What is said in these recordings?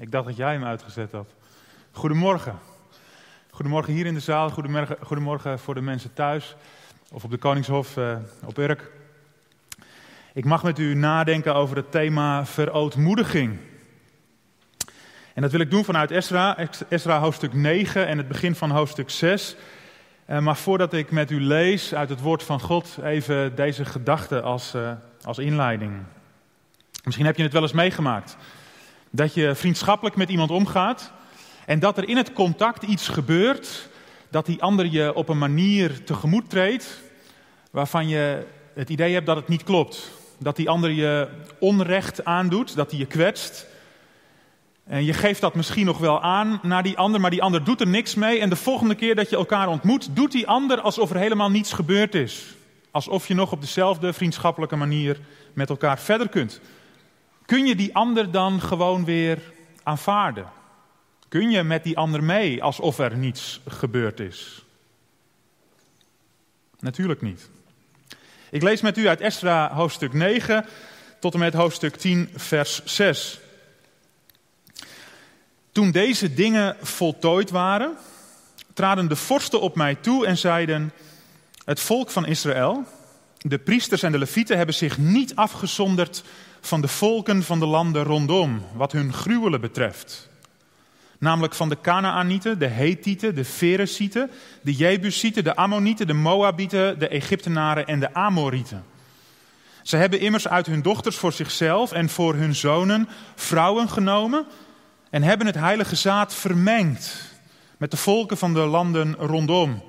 Ik dacht dat jij hem uitgezet had. Goedemorgen. Goedemorgen hier in de zaal. Goedemorgen, voor de mensen thuis of op de Koningshof uh, op Urk. Ik mag met u nadenken over het thema verootmoediging. En dat wil ik doen vanuit Esra, Esra hoofdstuk 9 en het begin van hoofdstuk 6. Uh, maar voordat ik met u lees uit het woord van God, even deze gedachte als, uh, als inleiding. Misschien heb je het wel eens meegemaakt. Dat je vriendschappelijk met iemand omgaat en dat er in het contact iets gebeurt, dat die ander je op een manier tegemoet treedt waarvan je het idee hebt dat het niet klopt. Dat die ander je onrecht aandoet, dat hij je kwetst. En je geeft dat misschien nog wel aan naar die ander, maar die ander doet er niks mee. En de volgende keer dat je elkaar ontmoet, doet die ander alsof er helemaal niets gebeurd is. Alsof je nog op dezelfde vriendschappelijke manier met elkaar verder kunt. Kun je die ander dan gewoon weer aanvaarden? Kun je met die ander mee alsof er niets gebeurd is? Natuurlijk niet. Ik lees met u uit Esra hoofdstuk 9 tot en met hoofdstuk 10, vers 6. Toen deze dingen voltooid waren, traden de vorsten op mij toe en zeiden: Het volk van Israël, de priesters en de levieten hebben zich niet afgezonderd van de volken van de landen rondom, wat hun gruwelen betreft. Namelijk van de Canaanieten, de Hethieten, de Feresieten, de Jebusieten, de Ammonieten, de Moabieten, de Egyptenaren en de Amorieten. Ze hebben immers uit hun dochters voor zichzelf en voor hun zonen vrouwen genomen en hebben het heilige zaad vermengd met de volken van de landen rondom.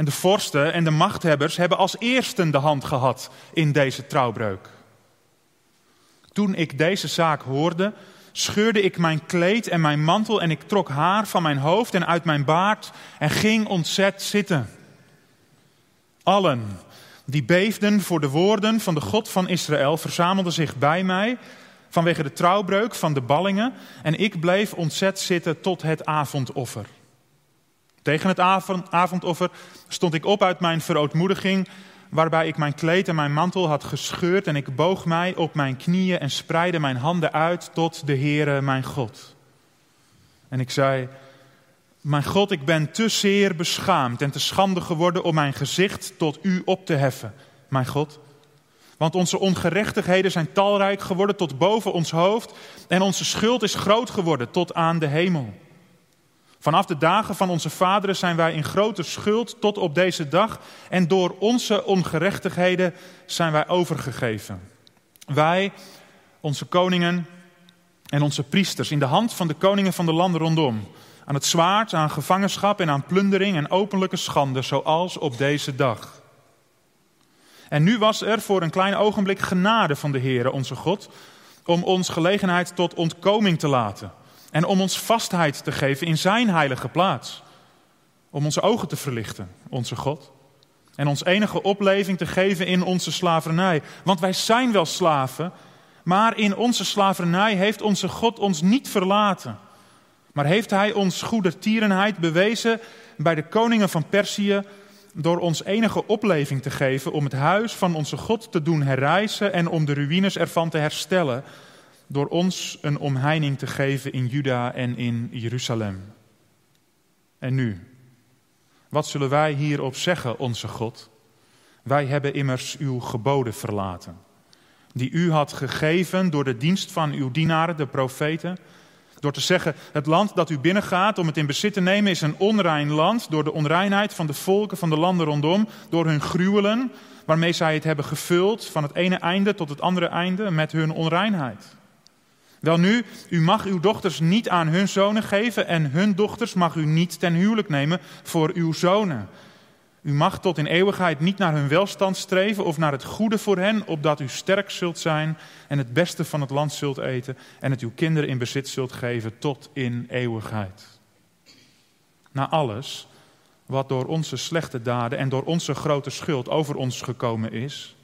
En de vorsten en de machthebbers hebben als eersten de hand gehad in deze trouwbreuk. Toen ik deze zaak hoorde, scheurde ik mijn kleed en mijn mantel en ik trok haar van mijn hoofd en uit mijn baard en ging ontzet zitten. Allen die beefden voor de woorden van de God van Israël verzamelden zich bij mij vanwege de trouwbreuk van de ballingen en ik bleef ontzet zitten tot het avondoffer. Tegen het avondoffer stond ik op uit mijn verootmoediging waarbij ik mijn kleed en mijn mantel had gescheurd en ik boog mij op mijn knieën en spreidde mijn handen uit tot de Heere mijn God. En ik zei, mijn God, ik ben te zeer beschaamd en te schande geworden om mijn gezicht tot u op te heffen, mijn God. Want onze ongerechtigheden zijn talrijk geworden tot boven ons hoofd en onze schuld is groot geworden tot aan de hemel. Vanaf de dagen van onze vaderen zijn wij in grote schuld tot op deze dag en door onze ongerechtigheden zijn wij overgegeven. Wij, onze koningen en onze priesters, in de hand van de koningen van de landen rondom, aan het zwaard, aan gevangenschap en aan plundering en openlijke schande, zoals op deze dag. En nu was er voor een klein ogenblik genade van de Heere, onze God, om ons gelegenheid tot ontkoming te laten en om ons vastheid te geven in Zijn heilige plaats. Om onze ogen te verlichten, onze God. En ons enige opleving te geven in onze slavernij. Want wij zijn wel slaven, maar in onze slavernij heeft onze God ons niet verlaten. Maar heeft Hij ons goedertierenheid bewezen bij de koningen van Perzië door ons enige opleving te geven om het huis van onze God te doen herrijzen en om de ruïnes ervan te herstellen door ons een omheining te geven in Juda en in Jeruzalem. En nu, wat zullen wij hierop zeggen, onze God? Wij hebben immers uw geboden verlaten, die u had gegeven door de dienst van uw dienaren, de profeten. Door te zeggen, het land dat u binnengaat om het in bezit te nemen is een onrein land door de onreinheid van de volken van de landen rondom, door hun gruwelen, waarmee zij het hebben gevuld van het ene einde tot het andere einde met hun onreinheid. Wel nu, u mag uw dochters niet aan hun zonen geven en hun dochters mag u niet ten huwelijk nemen voor uw zonen. U mag tot in eeuwigheid niet naar hun welstand streven of naar het goede voor hen, opdat u sterk zult zijn en het beste van het land zult eten en het uw kinderen in bezit zult geven tot in eeuwigheid. Na alles wat door onze slechte daden en door onze grote schuld over ons gekomen is,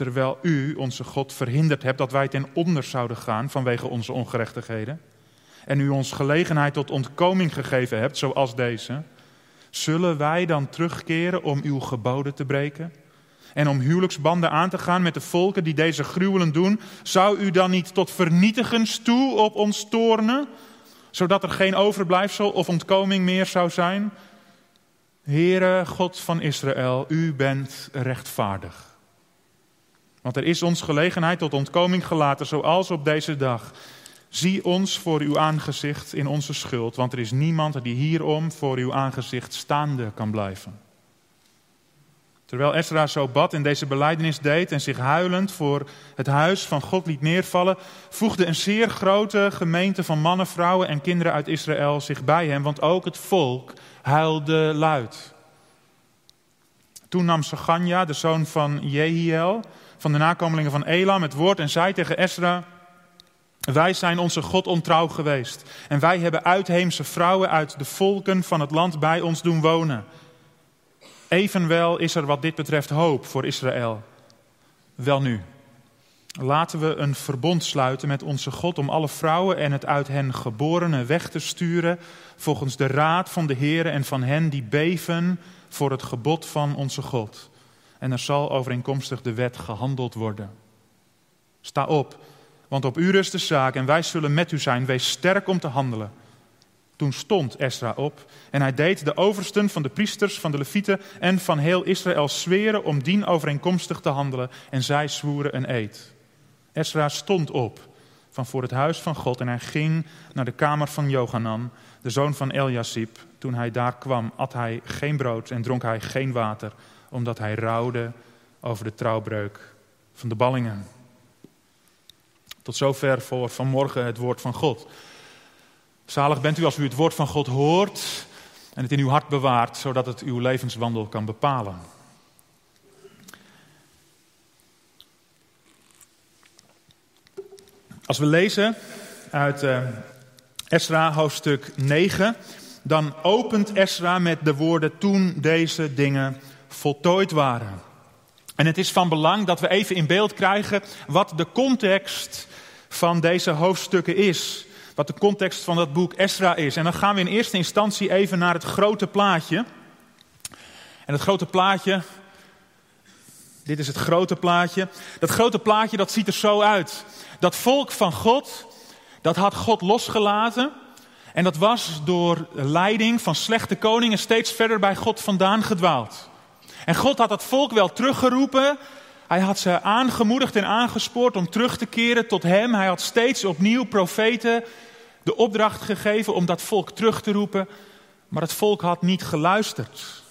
terwijl u, onze God, verhinderd hebt dat wij ten onder zouden gaan vanwege onze ongerechtigheden, en u ons gelegenheid tot ontkoming gegeven hebt, zoals deze, zullen wij dan terugkeren om uw geboden te breken? en om huwelijksbanden aan te gaan met de volken die deze gruwelen doen, zou u dan niet tot vernietigens toe op ons tornen, zodat er geen overblijfsel of ontkoming meer zou zijn? Heere God van Israël, u bent rechtvaardig. Want er is ons gelegenheid tot ontkoming gelaten, zoals op deze dag. Zie ons voor uw aangezicht in onze schuld, want er is niemand die hierom voor uw aangezicht staande kan blijven. Terwijl Ezra zo bad en deze beleidenis deed en zich huilend voor het huis van God liet neervallen, voegde een zeer grote gemeente van mannen, vrouwen en kinderen uit Israël zich bij hem, want ook het volk huilde luid. Toen nam Saganja, de zoon van Jehiel, van de nakomelingen van Elam, het woord en zei tegen Ezra: Wij zijn onze God ontrouw geweest. En wij hebben uitheemse vrouwen uit de volken van het land bij ons doen wonen. Evenwel is er wat dit betreft hoop voor Israël. Welnu, laten we een verbond sluiten met onze God om alle vrouwen en het uit hen geborene weg te sturen volgens de raad van de Heer en van hen die beven voor het gebod van onze God. En er zal overeenkomstig de wet gehandeld worden. Sta op, want op u rust de zaak en wij zullen met u zijn. Wees sterk om te handelen. Toen stond Esra op en hij deed de oversten van de priesters, van de levieten en van heel Israël zweren om dien overeenkomstig te handelen. En zij zwoeren een eed. Esra stond op van voor het huis van God en hij ging naar de kamer van Johanan, de zoon van Eliasib. Toen hij daar kwam, at hij geen brood en dronk hij geen water, omdat hij rouwde over de trouwbreuk van de ballingen. Tot zover voor vanmorgen het woord van God. Zalig bent u als u het woord van God hoort en het in uw hart bewaart, zodat het uw levenswandel kan bepalen. Als we lezen uit uh, Esra hoofdstuk 9, dan opent Esra met de woorden toen deze dingen voltooid waren. En het is van belang dat we even in beeld krijgen wat de context van deze hoofdstukken is wat de context van dat boek Esra is. En dan gaan we in eerste instantie even naar het grote plaatje. En het grote plaatje, dit is het grote plaatje. Dat grote plaatje dat ziet er zo uit. Dat volk van God, dat had God losgelaten. En dat was door leiding van slechte koningen steeds verder bij God vandaan gedwaald. En God had dat volk wel teruggeroepen. Hij had ze aangemoedigd en aangespoord om terug te keren tot Hem. Hij had steeds opnieuw profeten de opdracht gegeven om dat volk terug te roepen, maar het volk had niet geluisterd.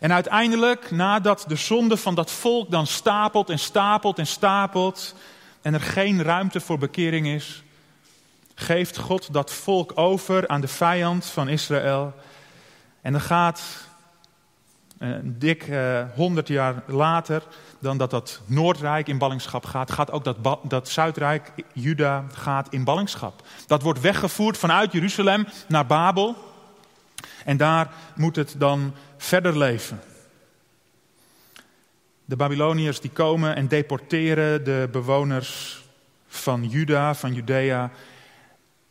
En uiteindelijk, nadat de zonde van dat volk dan stapelt en stapelt en stapelt en er geen ruimte voor bekering is, geeft God dat volk over aan de vijand van Israël. En dan gaat dik eh, honderd jaar later, dan dat dat Noordrijk in ballingschap gaat, gaat ook dat, dat Zuidrijk, Juda, gaat in ballingschap. Dat wordt weggevoerd vanuit Jeruzalem naar Babel. En daar moet het dan verder leven. De Babyloniërs die komen en deporteren de bewoners van Juda, van Judea.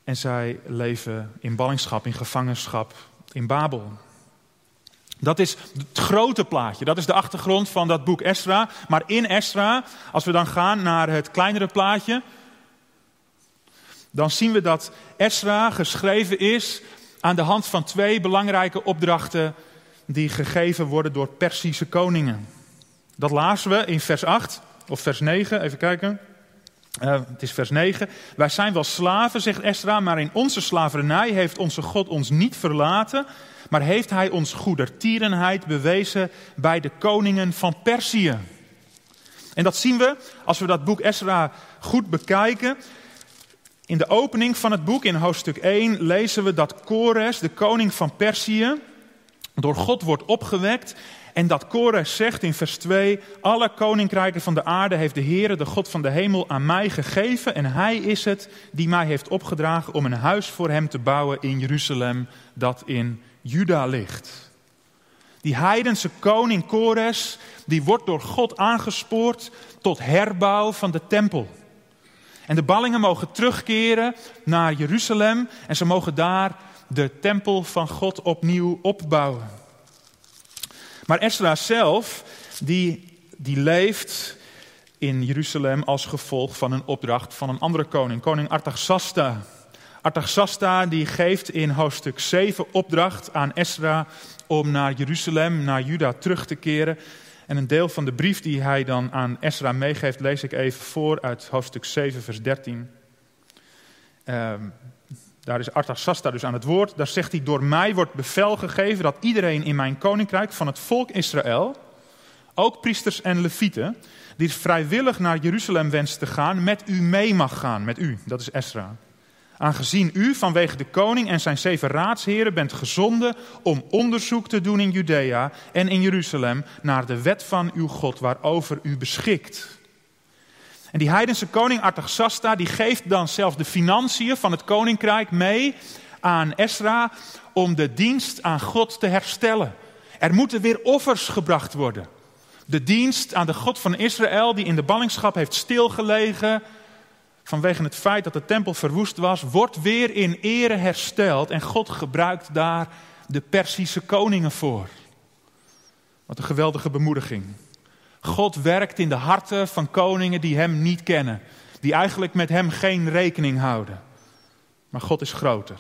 En zij leven in ballingschap, in gevangenschap in Babel. Dat is het grote plaatje, dat is de achtergrond van dat boek Esra. Maar in Esra, als we dan gaan naar het kleinere plaatje, dan zien we dat Esra geschreven is aan de hand van twee belangrijke opdrachten die gegeven worden door Persische koningen. Dat lazen we in vers 8 of vers 9, even kijken. Uh, het is vers 9. Wij zijn wel slaven, zegt Esra, maar in onze slavernij heeft onze God ons niet verlaten maar heeft hij ons goedertierenheid bewezen bij de koningen van Perzië. En dat zien we als we dat boek Esra goed bekijken. In de opening van het boek, in hoofdstuk 1, lezen we dat Kores, de koning van Perzië, door God wordt opgewekt. En dat Kores zegt in vers 2: Alle koninkrijken van de aarde heeft de Heere, de God van de hemel, aan mij gegeven. En hij is het die mij heeft opgedragen om een huis voor hem te bouwen in Jeruzalem, dat in Juda ligt. Die heidense koning Kores, die wordt door God aangespoord tot herbouw van de tempel. En de ballingen mogen terugkeren naar Jeruzalem en ze mogen daar de tempel van God opnieuw opbouwen. Maar Esra zelf, die die leeft in Jeruzalem als gevolg van een opdracht van een andere koning, koning Artaxasta. Artaxasta die geeft in hoofdstuk 7 opdracht aan Esra om naar Jeruzalem, naar Juda terug te keren. En een deel van de brief die hij dan aan Esra meegeeft, lees ik even voor uit hoofdstuk 7, vers 13. Ehm, daar is Artaxasta dus aan het woord. Daar zegt hij: Door mij wordt bevel gegeven dat iedereen in mijn koninkrijk van het volk Israël, ook priesters en levieten, die vrijwillig naar Jeruzalem wenst te gaan, met u mee mag gaan. Met u, dat is Esra. Aangezien u vanwege de koning en zijn zeven raadsheren bent gezonden om onderzoek te doen in Judea en in Jeruzalem naar de wet van uw God waarover u beschikt. En die heidense koning Artaxasta die geeft dan zelfs de financiën van het koninkrijk mee aan Esra om de dienst aan God te herstellen. Er moeten weer offers gebracht worden. De dienst aan de God van Israël die in de ballingschap heeft stilgelegen vanwege het feit dat de tempel verwoest was, wordt weer in ere hersteld en God gebruikt daar de Persische koningen voor. Wat een geweldige bemoediging. God werkt in de harten van koningen die Hem niet kennen, die eigenlijk met Hem geen rekening houden. Maar God is groter.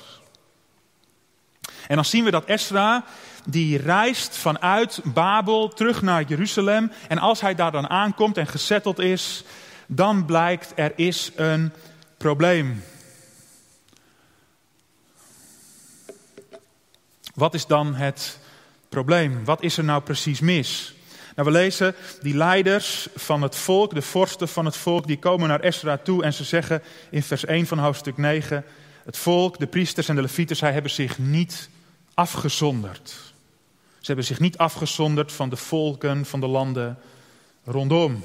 En dan zien we dat Esra, die reist vanuit Babel terug naar Jeruzalem. En als hij daar dan aankomt en gezetteld is, dan blijkt er is een probleem. Wat is dan het probleem? Wat is er nou precies mis? Nou, we lezen die leiders van het volk, de vorsten van het volk, die komen naar Esra toe en ze zeggen in vers 1 van hoofdstuk 9: Het volk, de priesters en de levieten, zij hebben zich niet afgezonderd. Ze hebben zich niet afgezonderd van de volken, van de landen rondom.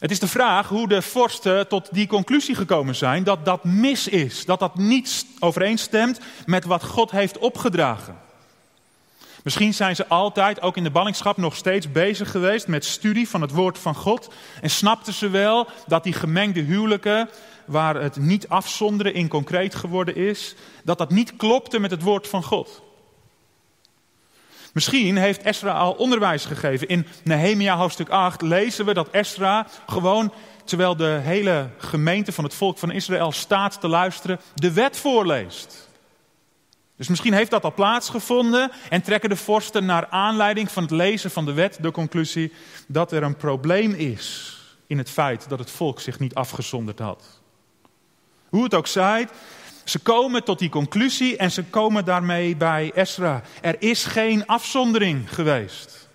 Het is de vraag hoe de vorsten tot die conclusie gekomen zijn dat dat mis is, dat dat niet overeenstemt met wat God heeft opgedragen. Misschien zijn ze altijd, ook in de ballingschap, nog steeds bezig geweest met studie van het woord van God. En snapten ze wel dat die gemengde huwelijken, waar het niet afzonderen in concreet geworden is, dat dat niet klopte met het woord van God. Misschien heeft Esra al onderwijs gegeven. In Nehemia hoofdstuk 8 lezen we dat Esra gewoon, terwijl de hele gemeente van het volk van Israël staat te luisteren, de wet voorleest. Dus misschien heeft dat al plaatsgevonden en trekken de vorsten naar aanleiding van het lezen van de wet de conclusie dat er een probleem is in het feit dat het volk zich niet afgezonderd had. Hoe het ook zij, ze komen tot die conclusie en ze komen daarmee bij Esra. Er is geen afzondering geweest.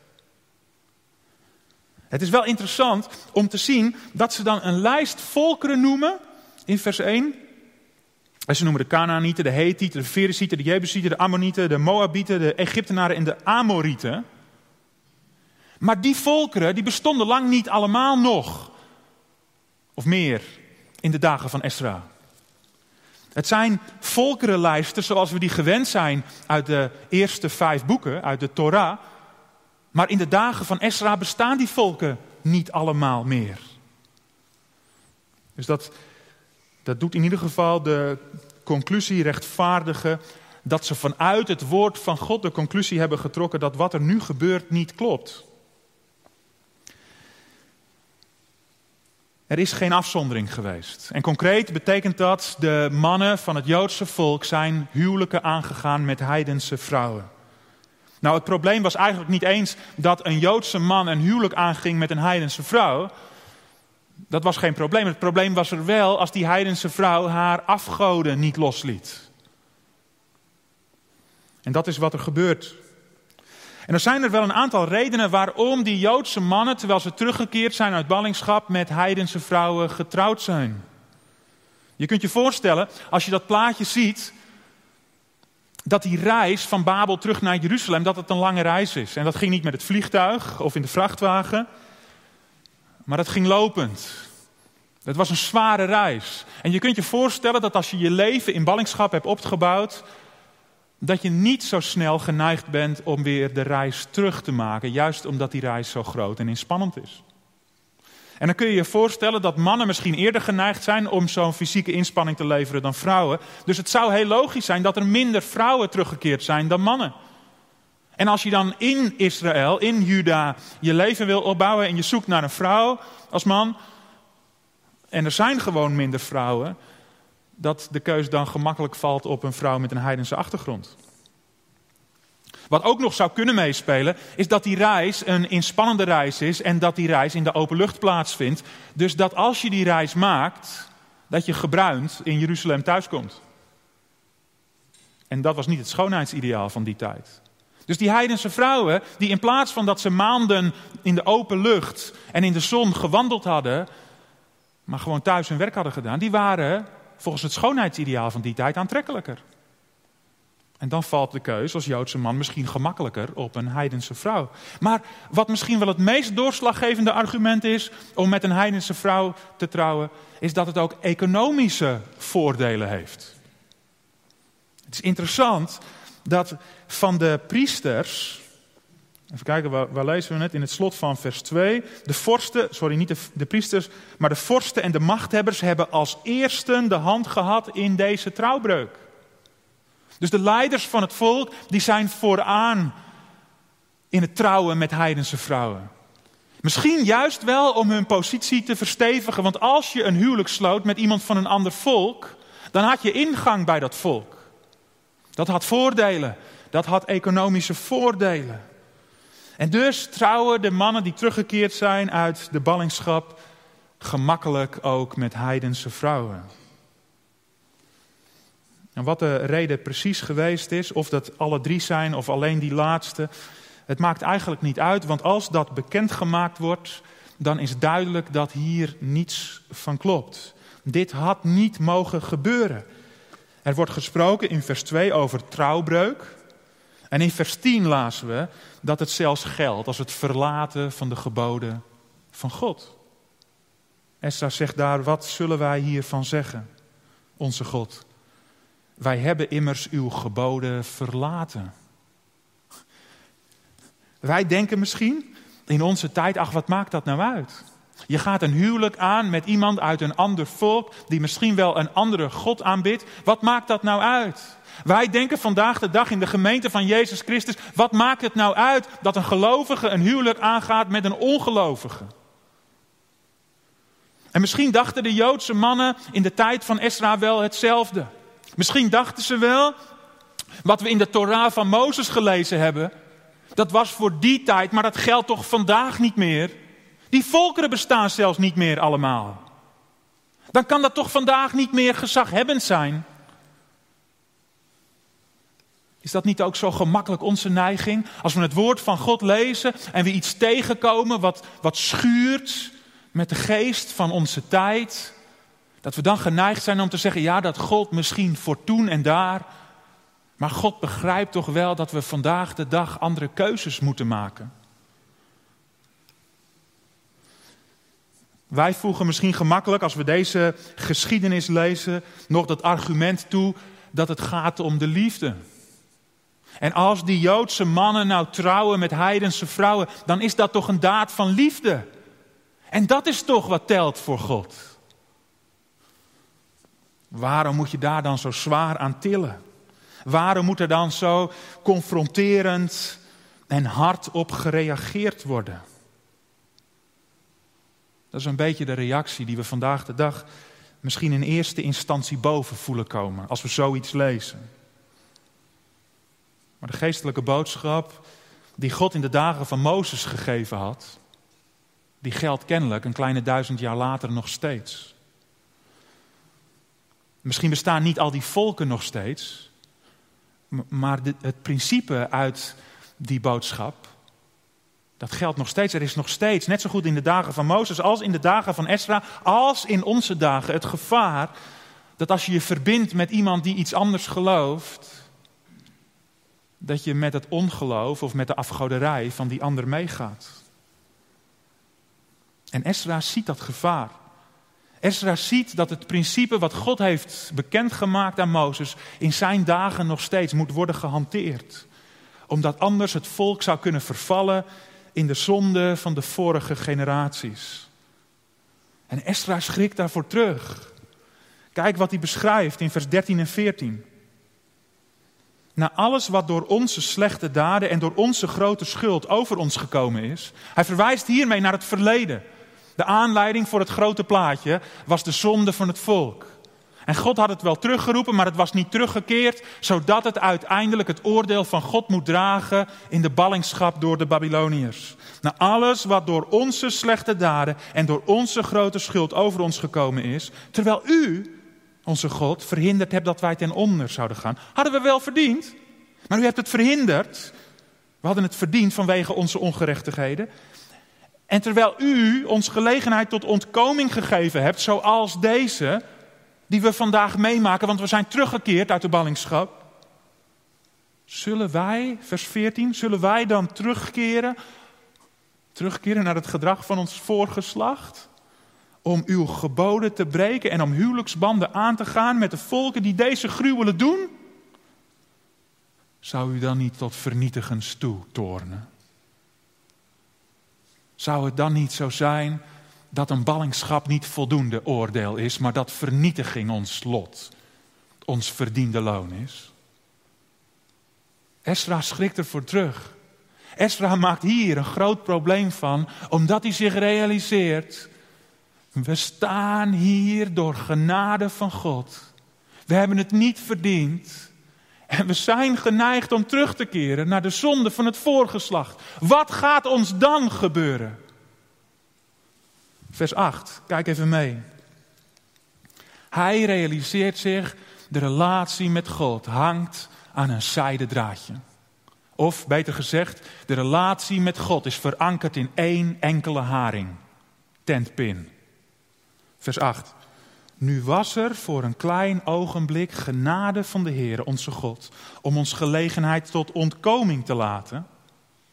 Het is wel interessant om te zien dat ze dan een lijst volkeren noemen in vers 1. En ze noemen de Canaanieten, de Hethieten, de Ferisieten, de Jebusieten, de Ammonieten, de Moabieten, de Egyptenaren en de Amorieten. Maar die volkeren die bestonden lang niet allemaal nog. Of meer in de dagen van Esra. Het zijn volkerenlijsten zoals we die gewend zijn uit de eerste vijf boeken, uit de Torah. Maar in de dagen van Esra bestaan die volken niet allemaal meer. Dus dat, dat doet in ieder geval de conclusie rechtvaardigen dat ze vanuit het woord van God de conclusie hebben getrokken dat wat er nu gebeurt niet klopt. Er is geen afzondering geweest. En concreet betekent dat de mannen van het Joodse volk zijn huwelijken aangegaan met heidense vrouwen. Nou, het probleem was eigenlijk niet eens dat een Joodse man een huwelijk aanging met een heidense vrouw. Dat was geen probleem. Het probleem was er wel als die heidense vrouw haar afgoden niet losliet. En dat is wat er gebeurt. En er zijn er wel een aantal redenen waarom die Joodse mannen, terwijl ze teruggekeerd zijn uit ballingschap, met heidense vrouwen getrouwd zijn. Je kunt je voorstellen, als je dat plaatje ziet, dat die reis van Babel terug naar Jeruzalem, dat het een lange reis is. En dat ging niet met het vliegtuig of in de vrachtwagen, maar dat ging lopend. Het was een zware reis. En je kunt je voorstellen dat als je je leven in ballingschap hebt opgebouwd, dat je niet zo snel geneigd bent om weer de reis terug te maken, juist omdat die reis zo groot en inspannend is. En dan kun je je voorstellen dat mannen misschien eerder geneigd zijn om zo'n fysieke inspanning te leveren dan vrouwen. Dus het zou heel logisch zijn dat er minder vrouwen teruggekeerd zijn dan mannen. En als je dan in Israël, in Juda, je leven wil opbouwen en je zoekt naar een vrouw als man, en er zijn gewoon minder vrouwen, dat de keus dan gemakkelijk valt op een vrouw met een heidense achtergrond. Wat ook nog zou kunnen meespelen, is dat die reis een inspannende reis is en dat die reis in de open lucht plaatsvindt. Dus dat als je die reis maakt, dat je gebruind in Jeruzalem thuiskomt. En dat was niet het schoonheidsideaal van die tijd. Dus die heidense vrouwen, die in plaats van dat ze maanden in de open lucht en in de zon gewandeld hadden, maar gewoon thuis hun werk hadden gedaan, die waren volgens het schoonheidsideaal van die tijd aantrekkelijker. En dan valt de keus als Joodse man misschien gemakkelijker op een heidense vrouw. Maar wat misschien wel het meest doorslaggevende argument is om met een heidense vrouw te trouwen, is dat het ook economische voordelen heeft. Het is interessant dat van de priesters, even kijken, waar, lezen we het? In het slot van vers 2. De vorsten, sorry, niet de, de priesters, maar de vorsten en de machthebbers hebben als eersten de hand gehad in deze trouwbreuk. Dus de leiders van het volk, die zijn vooraan in het trouwen met heidense vrouwen. Misschien juist wel om hun positie te verstevigen, want als je een huwelijk sloot met iemand van een ander volk, dan had je ingang bij dat volk. Dat had voordelen, dat had economische voordelen. En dus trouwen de mannen die teruggekeerd zijn uit de ballingschap gemakkelijk ook met heidense vrouwen. En wat de reden precies geweest is, of dat alle drie zijn of alleen die laatste, het maakt eigenlijk niet uit, want als dat bekendgemaakt wordt, dan is duidelijk dat hier niets van klopt. Dit had niet mogen gebeuren. Er wordt gesproken in vers 2 over trouwbreuk. En in vers 10 lazen we dat het zelfs geldt als het verlaten van de geboden van God. Esther zegt daar, wat zullen wij hiervan zeggen, onze God? Wij hebben immers uw geboden verlaten. Wij denken misschien in onze tijd, ach wat maakt dat nou uit? Je gaat een huwelijk aan met iemand uit een ander volk die misschien wel een andere God aanbidt. Wat maakt dat nou uit? Wij denken vandaag de dag in de gemeente van Jezus Christus, wat maakt het nou uit dat een gelovige een huwelijk aangaat met een ongelovige? En misschien dachten de Joodse mannen in de tijd van Esra wel hetzelfde. Misschien dachten ze wel, wat we in de Torah van Mozes gelezen hebben, dat was voor die tijd, maar dat geldt toch vandaag niet meer. Die volkeren bestaan zelfs niet meer allemaal. Dan kan dat toch vandaag niet meer gezaghebbend zijn. Is dat niet ook zo gemakkelijk onze neiging? Als we het woord van God lezen en we iets tegenkomen wat, wat schuurt met de geest van onze tijd, dat we dan geneigd zijn om te zeggen, ja, dat God misschien voor toen en daar. Maar God begrijpt toch wel dat we vandaag de dag andere keuzes moeten maken. Wij voegen misschien gemakkelijk, als we deze geschiedenis lezen, nog dat argument toe dat het gaat om de liefde. En als die Joodse mannen nou trouwen met heidense vrouwen, dan is dat toch een daad van liefde. En dat is toch wat telt voor God. Waarom moet je daar dan zo zwaar aan tillen? Waarom moet er dan zo confronterend en hard op gereageerd worden? Dat is een beetje de reactie die we vandaag de dag misschien in eerste instantie boven voelen komen als we zoiets lezen. Maar de geestelijke boodschap die God in de dagen van Mozes gegeven had, die geldt kennelijk een kleine duizend jaar later nog steeds. Misschien bestaan niet al die volken nog steeds, maar het principe uit die boodschap, dat geldt nog steeds. Er is nog steeds, net zo goed in de dagen van Mozes als in de dagen van Esra, als in onze dagen, het gevaar dat als je je verbindt met iemand die iets anders gelooft, dat je met het ongeloof of met de afgoderij van die ander meegaat. En Esra ziet dat gevaar. Ezra ziet dat het principe wat God heeft bekendgemaakt aan Mozes in zijn dagen nog steeds moet worden gehanteerd. Omdat anders het volk zou kunnen vervallen in de zonde van de vorige generaties. En Ezra schrikt daarvoor terug. Kijk wat hij beschrijft in vers 13 en 14. Na alles wat door onze slechte daden en door onze grote schuld over ons gekomen is. Hij verwijst hiermee naar het verleden. De aanleiding voor het grote plaatje was de zonde van het volk. En God had het wel teruggeroepen, maar het was niet teruggekeerd, zodat het uiteindelijk het oordeel van God moet dragen in de ballingschap door de Babyloniërs. Na alles wat door onze slechte daden en door onze grote schuld over ons gekomen is, terwijl u, onze God, verhinderd hebt dat wij ten onder zouden gaan, hadden we wel verdiend. Maar u hebt het verhinderd. We hadden het verdiend vanwege onze ongerechtigheden. En terwijl u ons gelegenheid tot ontkoming gegeven hebt, zoals deze, die we vandaag meemaken, want we zijn teruggekeerd uit de ballingschap. Zullen wij, vers 14, zullen wij dan terugkeren, terugkeren naar het gedrag van ons voorgeslacht? Om uw geboden te breken en om huwelijksbanden aan te gaan met de volken die deze gruwelen doen? Zou u dan niet tot vernietigens toe tornen? Zou het dan niet zo zijn dat een ballingschap niet voldoende oordeel is, maar dat vernietiging ons lot, ons verdiende loon is? Esra schrikt ervoor terug. Esra maakt hier een groot probleem van, omdat hij zich realiseert: we staan hier door genade van God. We hebben het niet verdiend. En we zijn geneigd om terug te keren naar de zonde van het voorgeslacht. Wat gaat ons dan gebeuren? Vers 8, kijk even mee. Hij realiseert zich, de relatie met God hangt aan een zijden draadje. Of beter gezegd, de relatie met God is verankerd in één enkele haring. Tentpin. Vers 8. Nu was er voor een klein ogenblik genade van de Heer, onze God, om ons gelegenheid tot ontkoming te laten,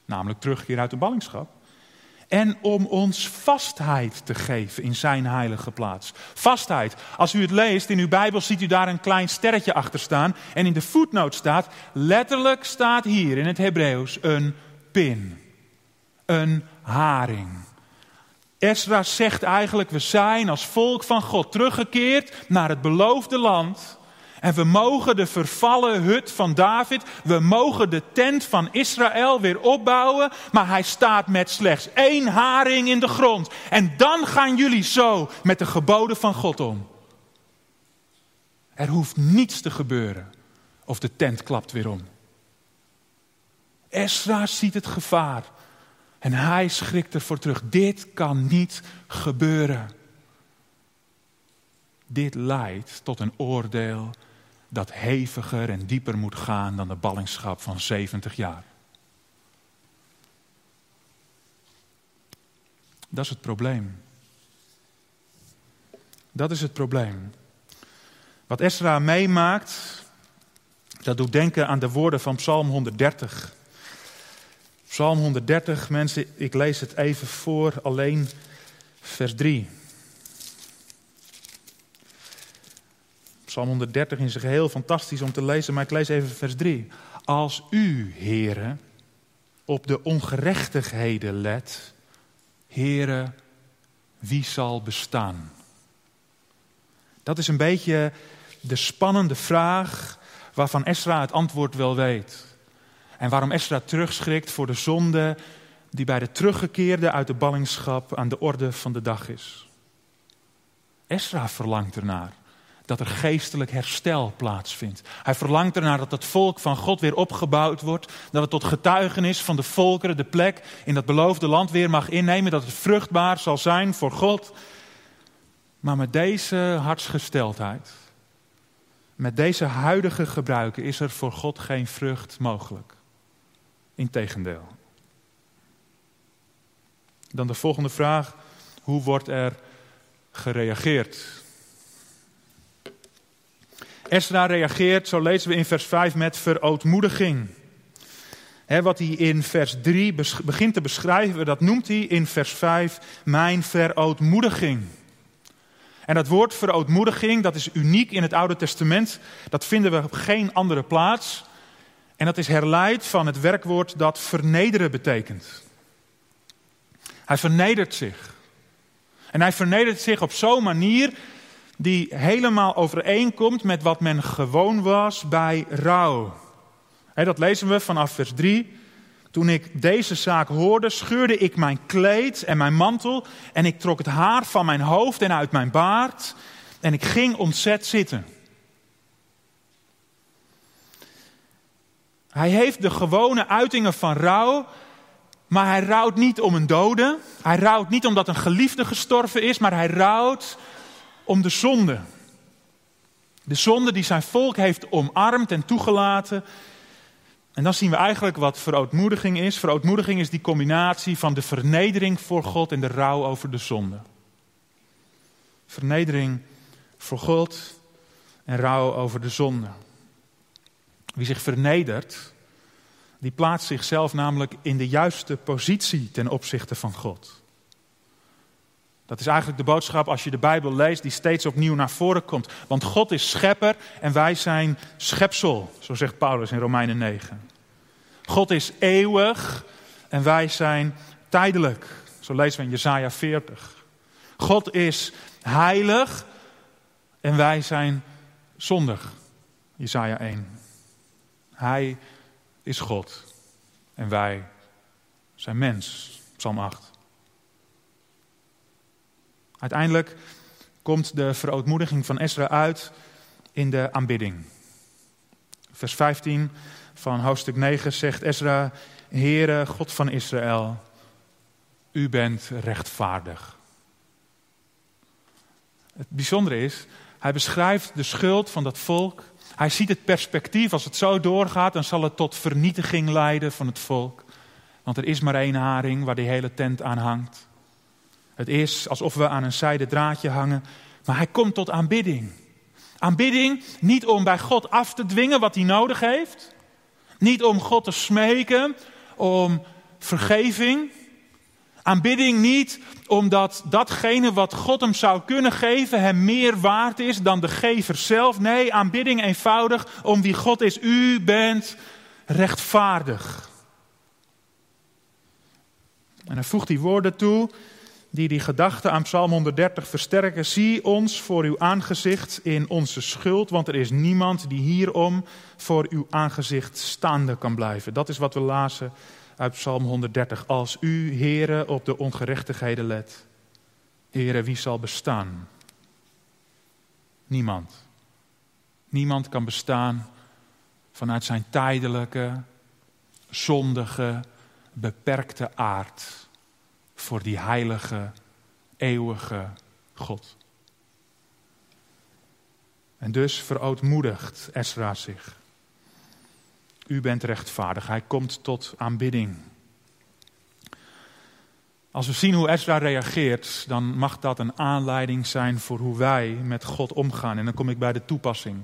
namelijk terugkeer uit de ballingschap, en om ons vastheid te geven in zijn heilige plaats. Vastheid. Als u het leest in uw Bijbel, ziet u daar een klein sterretje achter staan. En in de voetnoot staat, letterlijk staat hier in het Hebreeuws een pin. Een haring. Esra zegt eigenlijk, we zijn als volk van God teruggekeerd naar het beloofde land. En we mogen de vervallen hut van David, we mogen de tent van Israël weer opbouwen, maar hij staat met slechts één haring in de grond. En dan gaan jullie zo met de geboden van God om. Er hoeft niets te gebeuren of de tent klapt weer om. Esra ziet het gevaar en hij schrikt ervoor terug. Dit kan niet gebeuren. Dit leidt tot een oordeel dat heviger en dieper moet gaan dan de ballingschap van 70 jaar. Dat is het probleem. Dat is het probleem. Wat Esra meemaakt, dat doet denken aan de woorden van Psalm 130. Psalm 130, mensen, ik lees het even voor, alleen vers 3. Psalm 130 in zijn geheel fantastisch om te lezen, maar ik lees even vers 3. Als u, heren, op de ongerechtigheden let, heren, wie zal bestaan? Dat is een beetje de spannende vraag waarvan Esra het antwoord wel weet. En waarom Esra terugschrikt voor de zonde die bij de teruggekeerde uit de ballingschap aan de orde van de dag is. Esra verlangt ernaar dat er geestelijk herstel plaatsvindt. Hij verlangt ernaar dat het volk van God weer opgebouwd wordt. Dat het tot getuigenis van de volkeren de plek in dat beloofde land weer mag innemen. Dat het vruchtbaar zal zijn voor God. Maar met deze hartsgesteldheid, met deze huidige gebruiken, is er voor God geen vrucht mogelijk. Integendeel. Dan de volgende vraag: hoe wordt er gereageerd? Esra reageert, zo lezen we in vers 5, met verootmoediging. wat hij in vers 3 begint te beschrijven, dat noemt hij in vers 5 mijn verootmoediging. En dat woord verootmoediging, dat is uniek in het Oude Testament. Dat vinden we op geen andere plaats. En dat is herleid van het werkwoord dat vernederen betekent. Hij vernedert zich. En hij vernedert zich op zo'n manier die helemaal overeenkomt met wat men gewoon was bij rouw. dat lezen we vanaf vers 3. Toen ik deze zaak hoorde, scheurde ik mijn kleed en mijn mantel en ik trok het haar van mijn hoofd en uit mijn baard en ik ging ontzet zitten. Hij heeft de gewone uitingen van rouw, maar hij rouwt niet om een dode. Hij rouwt niet omdat een geliefde gestorven is, maar hij rouwt om de zonde. De zonde die zijn volk heeft omarmd en toegelaten. En dan zien we eigenlijk wat verootmoediging is. Verootmoediging is die combinatie van de vernedering voor God en de rouw over de zonde. Vernedering voor God en rouw over de zonde. Wie zich vernedert, die plaatst zichzelf namelijk in de juiste positie ten opzichte van God. Dat is eigenlijk de boodschap als je de Bijbel leest, die steeds opnieuw naar voren komt. Want God is schepper en wij zijn schepsel, zo zegt Paulus in Romeinen 9. God is eeuwig en wij zijn tijdelijk, zo lezen we in Jesaja 40. God is heilig en wij zijn zondig, Jesaja 1. Hij is God en wij zijn mens, Psalm 8. Uiteindelijk komt de verootmoediging van Ezra uit in de aanbidding. Vers 15 van hoofdstuk 9 zegt Ezra: Heere, God van Israël, u bent rechtvaardig. Het bijzondere is, hij beschrijft de schuld van dat volk. Hij ziet het perspectief, als het zo doorgaat, dan zal het tot vernietiging leiden van het volk. Want er is maar één haring waar die hele tent aan hangt. Het is alsof we aan een zijde draadje hangen, maar hij komt tot aanbidding. Aanbidding niet om bij God af te dwingen wat hij nodig heeft. Niet om God te smeken om vergeving. Aanbidding niet omdat datgene wat God hem zou kunnen geven hem meer waard is dan de gever zelf. Nee, aanbidding eenvoudig om wie God is. U bent rechtvaardig. En hij voegt die woorden toe die die gedachte aan Psalm 130 versterken. Zie ons voor uw aangezicht in onze schuld, want er is niemand die hierom voor uw aangezicht staande kan blijven. Dat is wat we lazen uit Psalm 130. Als u, heren, op de ongerechtigheden let, heren, wie zal bestaan? Niemand. Niemand kan bestaan vanuit zijn tijdelijke, zondige, beperkte aard voor die heilige, eeuwige God. En dus verootmoedigt Esra zich. U bent rechtvaardig. Hij komt tot aanbidding. Als we zien hoe Esra reageert, dan mag dat een aanleiding zijn voor hoe wij met God omgaan. En dan kom ik bij de toepassing.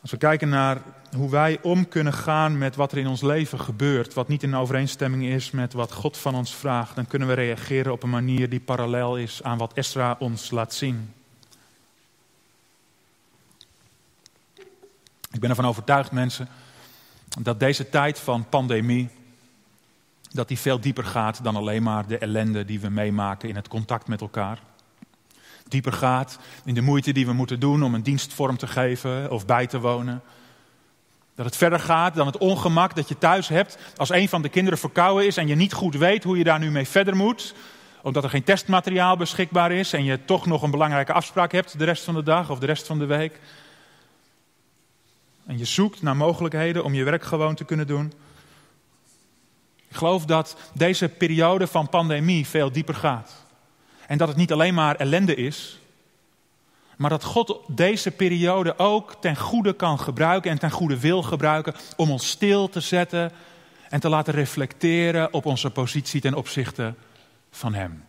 Als we kijken naar hoe wij om kunnen gaan met wat er in ons leven gebeurt, wat niet in overeenstemming is met wat God van ons vraagt, dan kunnen we reageren op een manier die parallel is aan wat Esra ons laat zien. Ik ben ervan overtuigd, mensen, dat deze tijd van pandemie, dat die veel dieper gaat dan alleen maar de ellende die we meemaken in het contact met elkaar dieper gaat in de moeite die we moeten doen om een dienst vorm te geven of bij te wonen. Dat het verder gaat dan het ongemak dat je thuis hebt als een van de kinderen verkouden is en je niet goed weet hoe je daar nu mee verder moet. Omdat er geen testmateriaal beschikbaar is en je toch nog een belangrijke afspraak hebt de rest van de dag of de rest van de week. En je zoekt naar mogelijkheden om je werk gewoon te kunnen doen. Ik geloof dat deze periode van pandemie veel dieper gaat. En dat het niet alleen maar ellende is, maar dat God deze periode ook ten goede kan gebruiken en ten goede wil gebruiken om ons stil te zetten en te laten reflecteren op onze positie ten opzichte van Hem.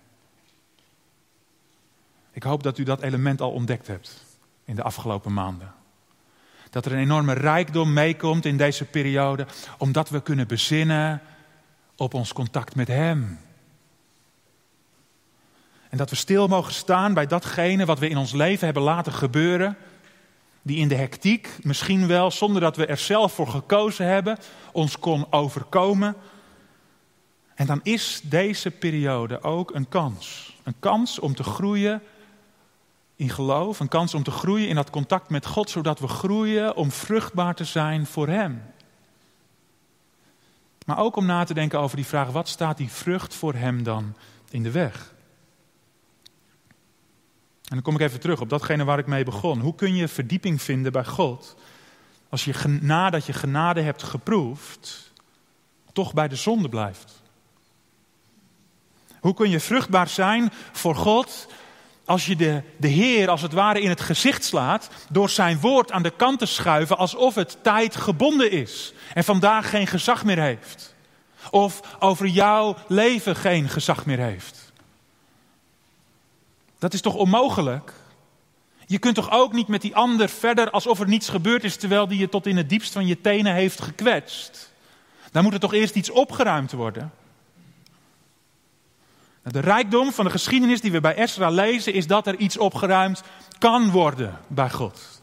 Ik hoop dat u dat element al ontdekt hebt in de afgelopen maanden. Dat er een enorme rijkdom meekomt in deze periode, omdat we kunnen bezinnen op ons contact met Hem. En dat we stil mogen staan bij datgene wat we in ons leven hebben laten gebeuren. Die in de hectiek, misschien wel zonder dat we er zelf voor gekozen hebben, ons kon overkomen. En dan is deze periode ook een kans. Een kans om te groeien in geloof, een kans om te groeien in dat contact met God, zodat we groeien om vruchtbaar te zijn voor Hem. Maar ook om na te denken over die vraag, wat staat die vrucht voor Hem dan in de weg? En dan kom ik even terug op datgene waar ik mee begon. Hoe kun je verdieping vinden bij God als je nadat je genade hebt geproefd, toch bij de zonde blijft? Hoe kun je vruchtbaar zijn voor God als je de, de Heer als het ware in het gezicht slaat door zijn woord aan de kant te schuiven alsof het tijd gebonden is en vandaag geen gezag meer heeft? Of over jouw leven geen gezag meer heeft? Dat is toch onmogelijk? Je kunt toch ook niet met die ander verder alsof er niets gebeurd is terwijl die je tot in het diepst van je tenen heeft gekwetst? Dan moet er toch eerst iets opgeruimd worden? De rijkdom van de geschiedenis die we bij Ezra lezen is dat er iets opgeruimd kan worden bij God.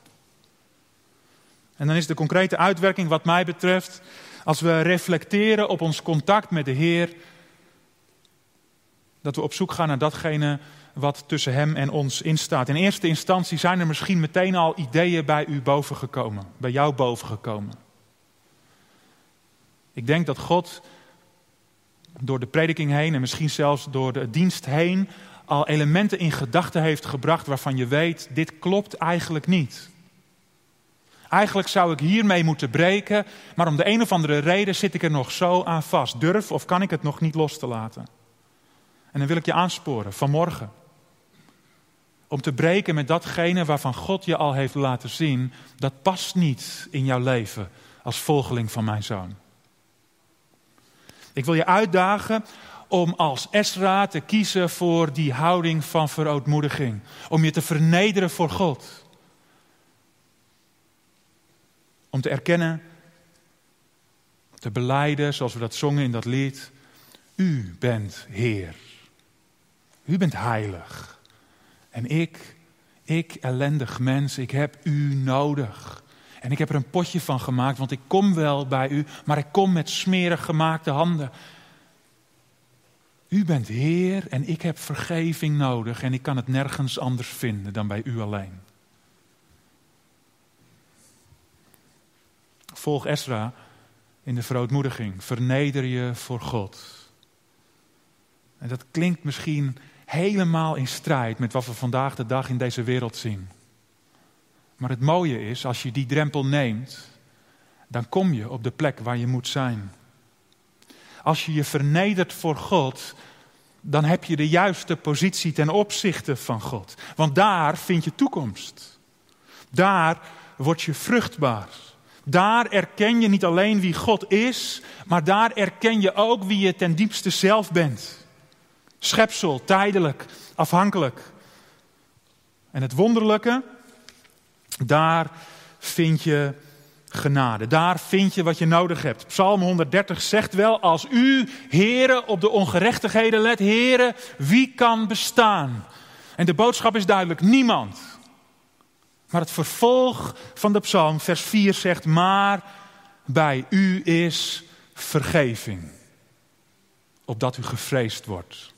En dan is de concrete uitwerking wat mij betreft, als we reflecteren op ons contact met de Heer, dat we op zoek gaan naar datgene wat tussen Hem en ons instaat. In eerste instantie zijn er misschien meteen al ideeën bij u bovengekomen, bij jou bovengekomen. Ik denk dat God door de prediking heen en misschien zelfs door de dienst heen al elementen in gedachten heeft gebracht waarvan je weet, dit klopt eigenlijk niet. Eigenlijk zou ik hiermee moeten breken, maar om de een of andere reden zit ik er nog zo aan vast. Durf of kan ik het nog niet los te laten? En dan wil ik je aansporen vanmorgen. Om te breken met datgene waarvan God je al heeft laten zien, dat past niet in jouw leven als volgeling van mijn zoon. Ik wil je uitdagen om als Esra te kiezen voor die houding van verootmoediging. Om je te vernederen voor God. Om te erkennen, te beleiden, zoals we dat zongen in dat lied. U bent Heer. U bent heilig. En ik, ik ellendig mens, ik heb u nodig. En ik heb er een potje van gemaakt, want ik kom wel bij u, maar ik kom met smerig gemaakte handen. U bent Heer en ik heb vergeving nodig en ik kan het nergens anders vinden dan bij u alleen. Volg Esra in de verootmoediging. Verneder je voor God. En dat klinkt misschien helemaal in strijd met wat we vandaag de dag in deze wereld zien. Maar het mooie is, als je die drempel neemt, dan kom je op de plek waar je moet zijn. Als je je vernedert voor God, dan heb je de juiste positie ten opzichte van God. Want daar vind je toekomst. Daar word je vruchtbaar. Daar erken je niet alleen wie God is, maar daar erken je ook wie je ten diepste zelf bent. Schepsel, tijdelijk, afhankelijk. En het wonderlijke, daar vind je genade. Daar vind je wat je nodig hebt. Psalm 130 zegt wel, als u, heren, op de ongerechtigheden let, heren, wie kan bestaan? En de boodschap is duidelijk, niemand. Maar het vervolg van de psalm, vers 4 zegt, maar bij u is vergeving, opdat u gevreesd wordt.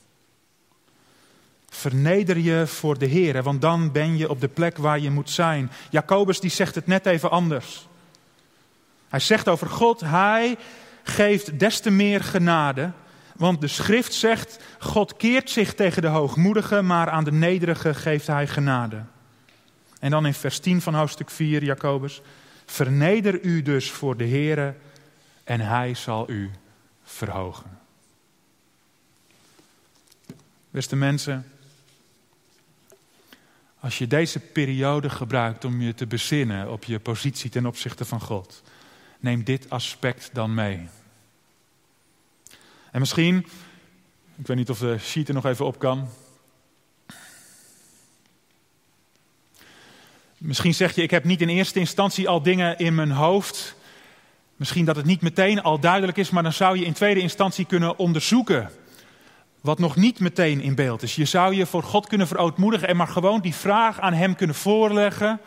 Verneder je voor de Heer, want dan ben je op de plek waar je moet zijn. Jacobus die zegt het net even anders. Hij zegt over God, hij geeft des te meer genade. Want de schrift zegt, God keert zich tegen de hoogmoedige, maar aan de nederige geeft hij genade. En dan in vers 10 van hoofdstuk 4, Jacobus. Verneder u dus voor de Heer en hij zal u verhogen. Beste mensen, als je deze periode gebruikt om je te bezinnen op je positie ten opzichte van God, neem dit aspect dan mee. En misschien, ik weet niet of de sheet er nog even op kan. Misschien zeg je, ik heb niet in eerste instantie al dingen in mijn hoofd. Misschien dat het niet meteen al duidelijk is, maar dan zou je in tweede instantie kunnen onderzoeken wat nog niet meteen in beeld is. Je zou je voor God kunnen verootmoedigen en maar gewoon die vraag aan Hem kunnen voorleggen.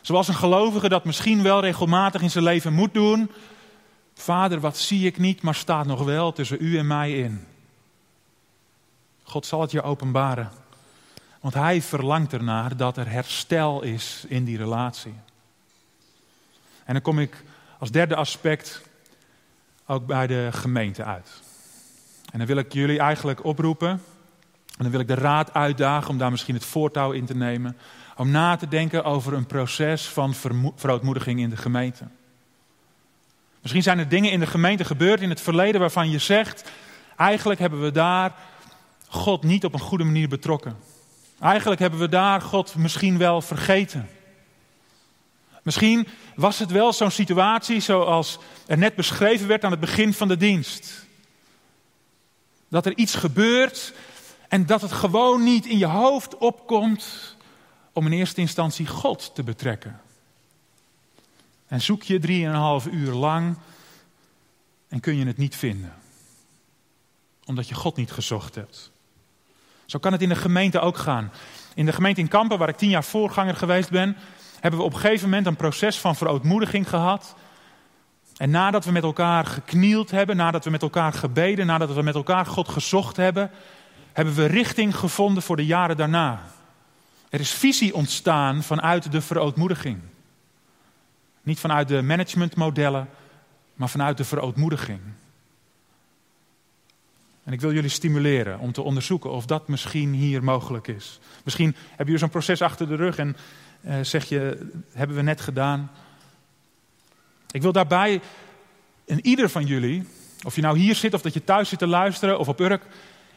Zoals een gelovige dat misschien wel regelmatig in zijn leven moet doen. Vader, wat zie ik niet, maar staat nog wel tussen u en mij in. God zal het je openbaren. Want hij verlangt ernaar dat er herstel is in die relatie. En dan kom ik als derde aspect ook bij de gemeente uit. En dan wil ik jullie eigenlijk oproepen, en dan wil ik de raad uitdagen om daar misschien het voortouw in te nemen, om na te denken over een proces van verootmoediging in de gemeente. Misschien zijn er dingen in de gemeente gebeurd in het verleden waarvan je zegt, eigenlijk hebben we daar God niet op een goede manier betrokken. Eigenlijk hebben we daar God misschien wel vergeten. Misschien was het wel zo'n situatie zoals er net beschreven werd aan het begin van de dienst. Dat er iets gebeurt en dat het gewoon niet in je hoofd opkomt om in eerste instantie God te betrekken. En zoek je drieënhalf uur lang en kun je het niet vinden. Omdat je God niet gezocht hebt. Zo kan het in de gemeente ook gaan. In de gemeente in Kampen, waar ik tien jaar voorganger geweest ben, hebben we op een gegeven moment een proces van verootmoediging gehad. En nadat we met elkaar geknield hebben, nadat we met elkaar gebeden, nadat we met elkaar God gezocht hebben, hebben we richting gevonden voor de jaren daarna. Er is visie ontstaan vanuit de verootmoediging. Niet vanuit de managementmodellen, maar vanuit de verootmoediging. En ik wil jullie stimuleren om te onderzoeken of dat misschien hier mogelijk is. Misschien hebben jullie zo'n proces achter de rug en uh, zeg je, hebben we net gedaan. Ik wil daarbij in ieder van jullie, of je nou hier zit of dat je thuis zit te luisteren of op Urk,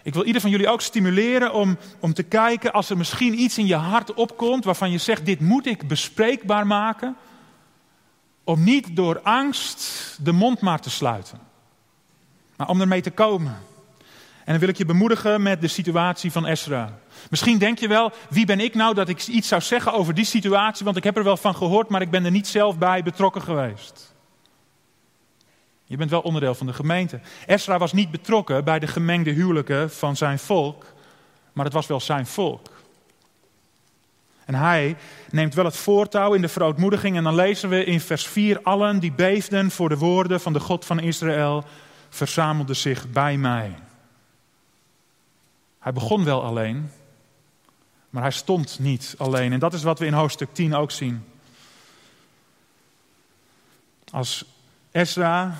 ik wil ieder van jullie ook stimuleren om, om te kijken als er misschien iets in je hart opkomt waarvan je zegt, dit moet ik bespreekbaar maken, om niet door angst de mond maar te sluiten, maar om ermee te komen. En dan wil ik je bemoedigen met de situatie van Esra. Misschien denk je wel, wie ben ik nou dat ik iets zou zeggen over die situatie, want ik heb er wel van gehoord, maar ik ben er niet zelf bij betrokken geweest. Je bent wel onderdeel van de gemeente. Esra was niet betrokken bij de gemengde huwelijken van zijn volk, maar het was wel zijn volk. En hij neemt wel het voortouw in de verootmoediging. En dan lezen we in vers 4: Allen die beefden voor de woorden van de God van Israël, verzamelden zich bij mij. Hij begon wel alleen, maar hij stond niet alleen. En dat is wat we in hoofdstuk 10 ook zien. Als Ezra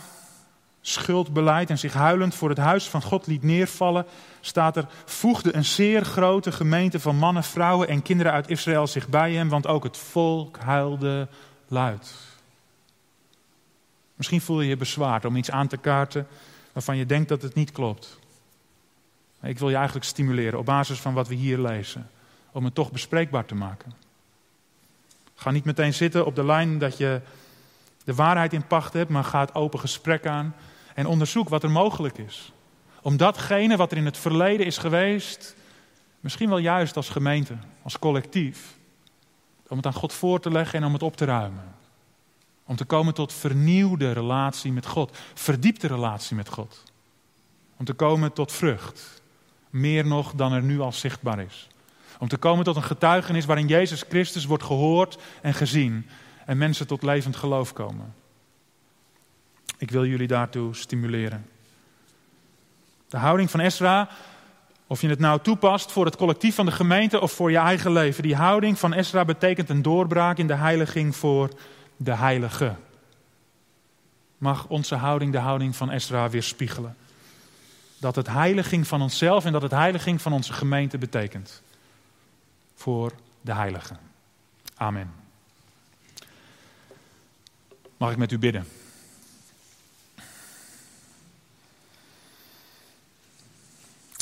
schuldbeleid en zich huilend voor het huis van God liet neervallen, staat er, voegde een zeer grote gemeente van mannen, vrouwen en kinderen uit Israël zich bij hem, want ook het volk huilde luid. Misschien voel je je bezwaard om iets aan te kaarten waarvan je denkt dat het niet klopt. Ik wil je eigenlijk stimuleren op basis van wat we hier lezen, om het toch bespreekbaar te maken. Ga niet meteen zitten op de lijn dat je de waarheid in pacht hebt, maar ga het open gesprek aan en onderzoek wat er mogelijk is. Om datgene wat er in het verleden is geweest, misschien wel juist als gemeente, als collectief, om het aan God voor te leggen en om het op te ruimen. Om te komen tot vernieuwde relatie met God, verdiepte relatie met God. Om te komen tot vrucht. Meer nog dan er nu al zichtbaar is. Om te komen tot een getuigenis waarin Jezus Christus wordt gehoord en gezien en mensen tot levend geloof komen. Ik wil jullie daartoe stimuleren. De houding van Esra, of je het nou toepast voor het collectief van de gemeente of voor je eigen leven, die houding van Esra betekent een doorbraak in de heiliging voor de heilige. Mag onze houding de houding van Esra weerspiegelen? Dat het heiliging van onszelf en dat het heiliging van onze gemeente betekent. Voor de heiligen. Amen. Mag ik met u bidden?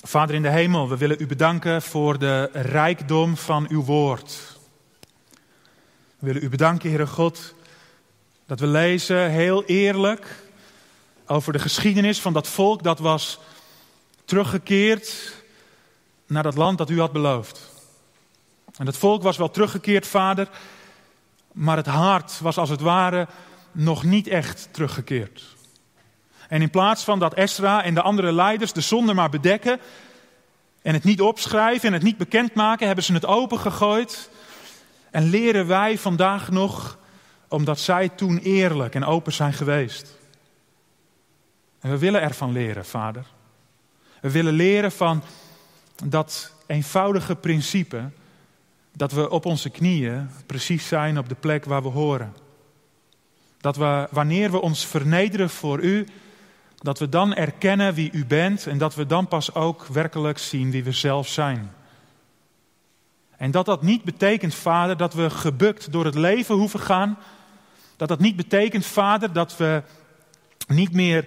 Vader in de hemel, we willen u bedanken voor de rijkdom van uw woord. We willen u bedanken, Heere God, dat we lezen heel eerlijk over de geschiedenis van dat volk dat was teruggekeerd naar dat land dat u had beloofd. En het volk was wel teruggekeerd, vader, maar het hart was als het ware nog niet echt teruggekeerd. En in plaats van dat Esra en de andere leiders de zonde maar bedekken en het niet opschrijven en het niet bekendmaken, hebben ze het opengegooid. En leren wij vandaag nog omdat zij toen eerlijk en open zijn geweest. En we willen ervan leren, vader. We willen leren van dat eenvoudige principe dat we op onze knieën precies zijn op de plek waar we horen. Dat we, wanneer we ons vernederen voor u, dat we dan erkennen wie u bent en dat we dan pas ook werkelijk zien wie we zelf zijn. En dat dat niet betekent, Vader, dat we gebukt door het leven hoeven gaan. Dat dat niet betekent, Vader, dat we niet meer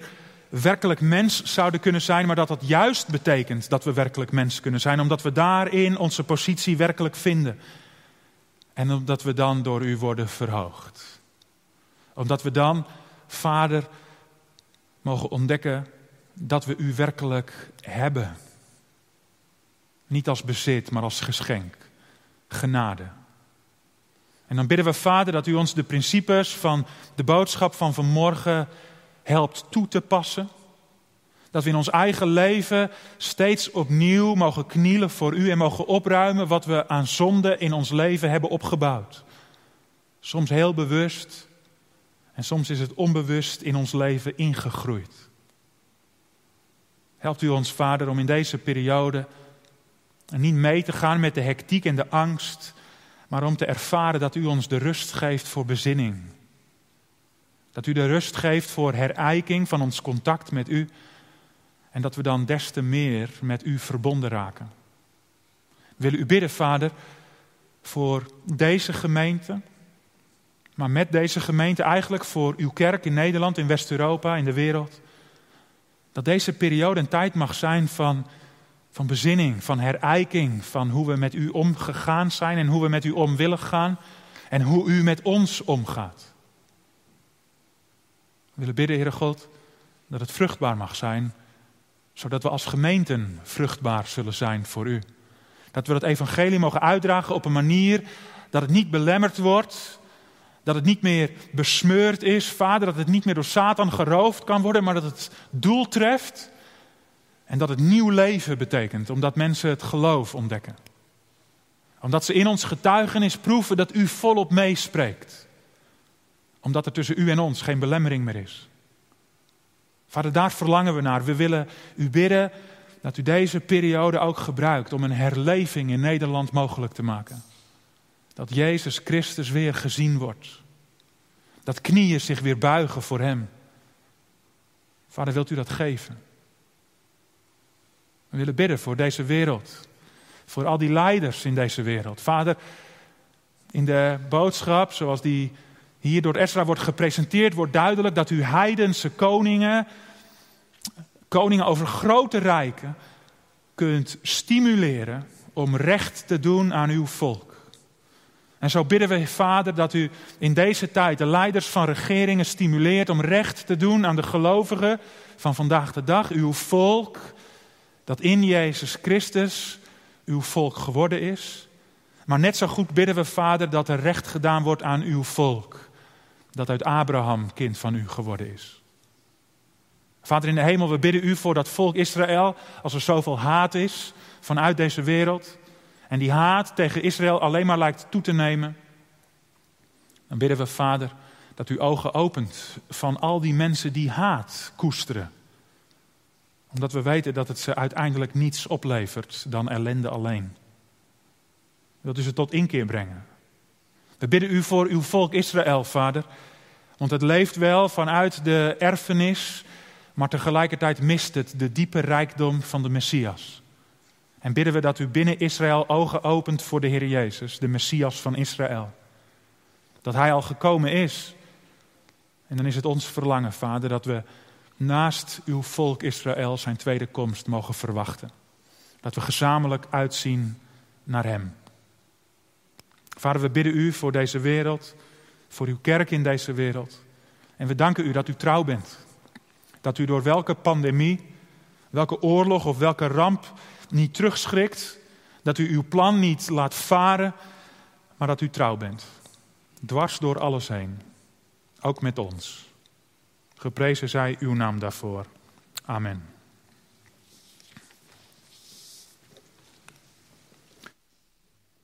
werkelijk mens zouden kunnen zijn, maar dat dat juist betekent dat we werkelijk mens kunnen zijn, omdat we daarin onze positie werkelijk vinden. En omdat we dan door u worden verhoogd. Omdat we dan, Vader, mogen ontdekken dat we u werkelijk hebben. Niet als bezit, maar als geschenk, genade. En dan bidden we, Vader, dat u ons de principes van de boodschap van vanmorgen helpt toe te passen. Dat we in ons eigen leven steeds opnieuw mogen knielen voor u en mogen opruimen wat we aan zonde in ons leven hebben opgebouwd. Soms heel bewust en soms is het onbewust in ons leven ingegroeid. Helpt u ons, Vader, om in deze periode niet mee te gaan met de hectiek en de angst, maar om te ervaren dat u ons de rust geeft voor bezinning. Dat u de rust geeft voor herijking van ons contact met u. En dat we dan des te meer met u verbonden raken. We willen u bidden, Vader, voor deze gemeente. Maar met deze gemeente eigenlijk voor uw kerk in Nederland, in West-Europa, in de wereld. Dat deze periode een tijd mag zijn van, van bezinning, van herijking. Van hoe we met u omgegaan zijn en hoe we met u om willen gaan. En hoe u met ons omgaat. We willen bidden, Heere God, dat het vruchtbaar mag zijn, zodat we als gemeenten vruchtbaar zullen zijn voor U. Dat we het evangelie mogen uitdragen op een manier dat het niet belemmerd wordt, dat het niet meer besmeurd is, Vader, dat het niet meer door Satan geroofd kan worden, maar dat het doel treft en dat het nieuw leven betekent, omdat mensen het geloof ontdekken. Omdat ze in ons getuigenis proeven dat U volop meespreekt omdat er tussen u en ons geen belemmering meer is. Vader, daar verlangen we naar. We willen u bidden dat u deze periode ook gebruikt om een herleving in Nederland mogelijk te maken. Dat Jezus Christus weer gezien wordt. Dat knieën zich weer buigen voor Hem. Vader, wilt u dat geven? We willen bidden voor deze wereld. Voor al die leiders in deze wereld. Vader, in de boodschap zoals die hier door Ezra wordt gepresenteerd, wordt duidelijk dat u heidense koningen, koningen over grote rijken, kunt stimuleren om recht te doen aan uw volk. En zo bidden we, Vader, dat u in deze tijd de leiders van regeringen stimuleert om recht te doen aan de gelovigen van vandaag de dag, uw volk, dat in Jezus Christus uw volk geworden is. Maar net zo goed bidden we, Vader, dat er recht gedaan wordt aan uw volk dat uit Abraham kind van u geworden is. Vader in de hemel, we bidden u voor dat volk Israël, als er zoveel haat is vanuit deze wereld, en die haat tegen Israël alleen maar lijkt toe te nemen, dan bidden we, Vader, dat u ogen opent van al die mensen die haat koesteren. Omdat we weten dat het ze uiteindelijk niets oplevert dan ellende alleen. Wilt u ze tot inkeer brengen? We bidden u voor uw volk Israël, Vader. Want het leeft wel vanuit de erfenis, maar tegelijkertijd mist het de diepe rijkdom van de Messias. En bidden we dat u binnen Israël ogen opent voor de Heer Jezus, de Messias van Israël. Dat Hij al gekomen is. En dan is het ons verlangen, Vader, dat we naast uw volk Israël zijn tweede komst mogen verwachten. Dat we gezamenlijk uitzien naar Hem. Vader, we bidden u voor deze wereld, voor uw kerk in deze wereld. En we danken u dat u trouw bent. Dat u door welke pandemie, welke oorlog of welke ramp niet terugschrikt. Dat u uw plan niet laat varen, maar dat u trouw bent. Dwars door alles heen. Ook met ons. Geprezen zij uw naam daarvoor. Amen.